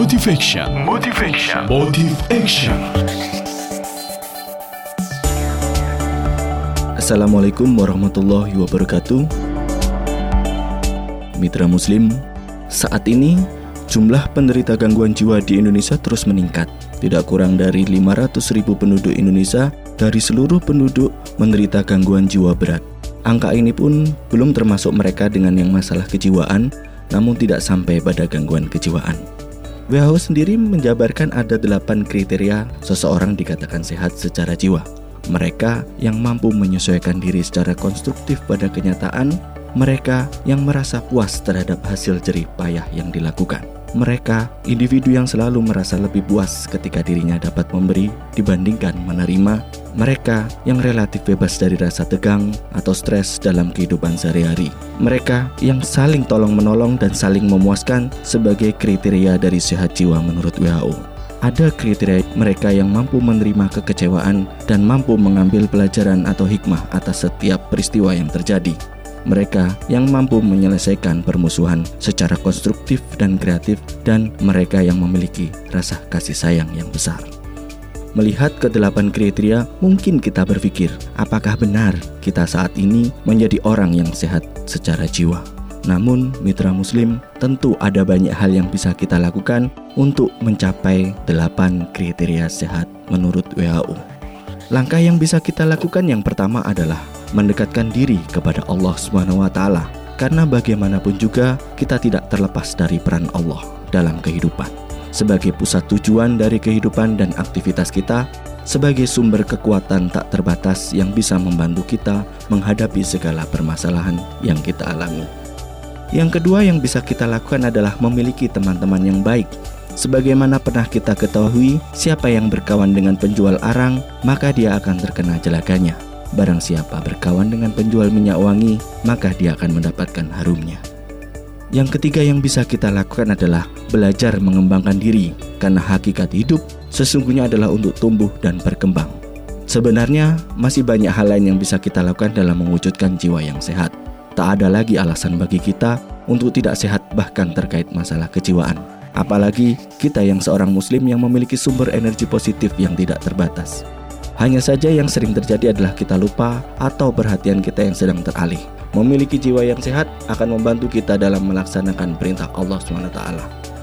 Motivation. Motivation. Motive Action. Assalamualaikum warahmatullahi wabarakatuh Mitra Muslim, saat ini jumlah penderita gangguan jiwa di Indonesia terus meningkat Tidak kurang dari 500 ribu penduduk Indonesia dari seluruh penduduk menderita gangguan jiwa berat Angka ini pun belum termasuk mereka dengan yang masalah kejiwaan namun tidak sampai pada gangguan kejiwaan WHO sendiri menjabarkan ada delapan kriteria seseorang dikatakan sehat secara jiwa mereka yang mampu menyesuaikan diri secara konstruktif pada kenyataan, mereka yang merasa puas terhadap hasil jerih payah yang dilakukan. Mereka, individu yang selalu merasa lebih puas ketika dirinya dapat memberi dibandingkan menerima. Mereka yang relatif bebas dari rasa tegang atau stres dalam kehidupan sehari-hari. Mereka yang saling tolong-menolong dan saling memuaskan sebagai kriteria dari sehat jiwa menurut WHO ada kriteria mereka yang mampu menerima kekecewaan dan mampu mengambil pelajaran atau hikmah atas setiap peristiwa yang terjadi. Mereka yang mampu menyelesaikan permusuhan secara konstruktif dan kreatif, dan mereka yang memiliki rasa kasih sayang yang besar. Melihat kedelapan kriteria, mungkin kita berpikir, apakah benar kita saat ini menjadi orang yang sehat secara jiwa? Namun, mitra Muslim, tentu ada banyak hal yang bisa kita lakukan untuk mencapai delapan kriteria sehat menurut WHO. Langkah yang bisa kita lakukan yang pertama adalah mendekatkan diri kepada Allah Subhanahu wa taala. Karena bagaimanapun juga kita tidak terlepas dari peran Allah dalam kehidupan. Sebagai pusat tujuan dari kehidupan dan aktivitas kita, sebagai sumber kekuatan tak terbatas yang bisa membantu kita menghadapi segala permasalahan yang kita alami. Yang kedua yang bisa kita lakukan adalah memiliki teman-teman yang baik. Sebagaimana pernah kita ketahui, siapa yang berkawan dengan penjual arang, maka dia akan terkena jelaganya. Barang siapa berkawan dengan penjual minyak wangi, maka dia akan mendapatkan harumnya. Yang ketiga yang bisa kita lakukan adalah belajar mengembangkan diri, karena hakikat hidup sesungguhnya adalah untuk tumbuh dan berkembang. Sebenarnya, masih banyak hal lain yang bisa kita lakukan dalam mewujudkan jiwa yang sehat tak ada lagi alasan bagi kita untuk tidak sehat bahkan terkait masalah kejiwaan. Apalagi kita yang seorang muslim yang memiliki sumber energi positif yang tidak terbatas. Hanya saja yang sering terjadi adalah kita lupa atau perhatian kita yang sedang teralih. Memiliki jiwa yang sehat akan membantu kita dalam melaksanakan perintah Allah SWT.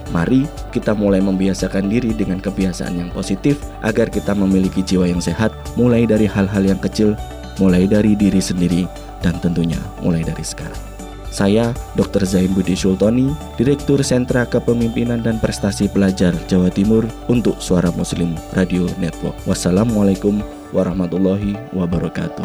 Mari kita mulai membiasakan diri dengan kebiasaan yang positif agar kita memiliki jiwa yang sehat, mulai dari hal-hal yang kecil, mulai dari diri sendiri, dan tentunya mulai dari sekarang. Saya Dr. Zain Budi Sultoni, Direktur Sentra Kepemimpinan dan Prestasi Pelajar Jawa Timur untuk Suara Muslim Radio Network. Wassalamualaikum warahmatullahi wabarakatuh.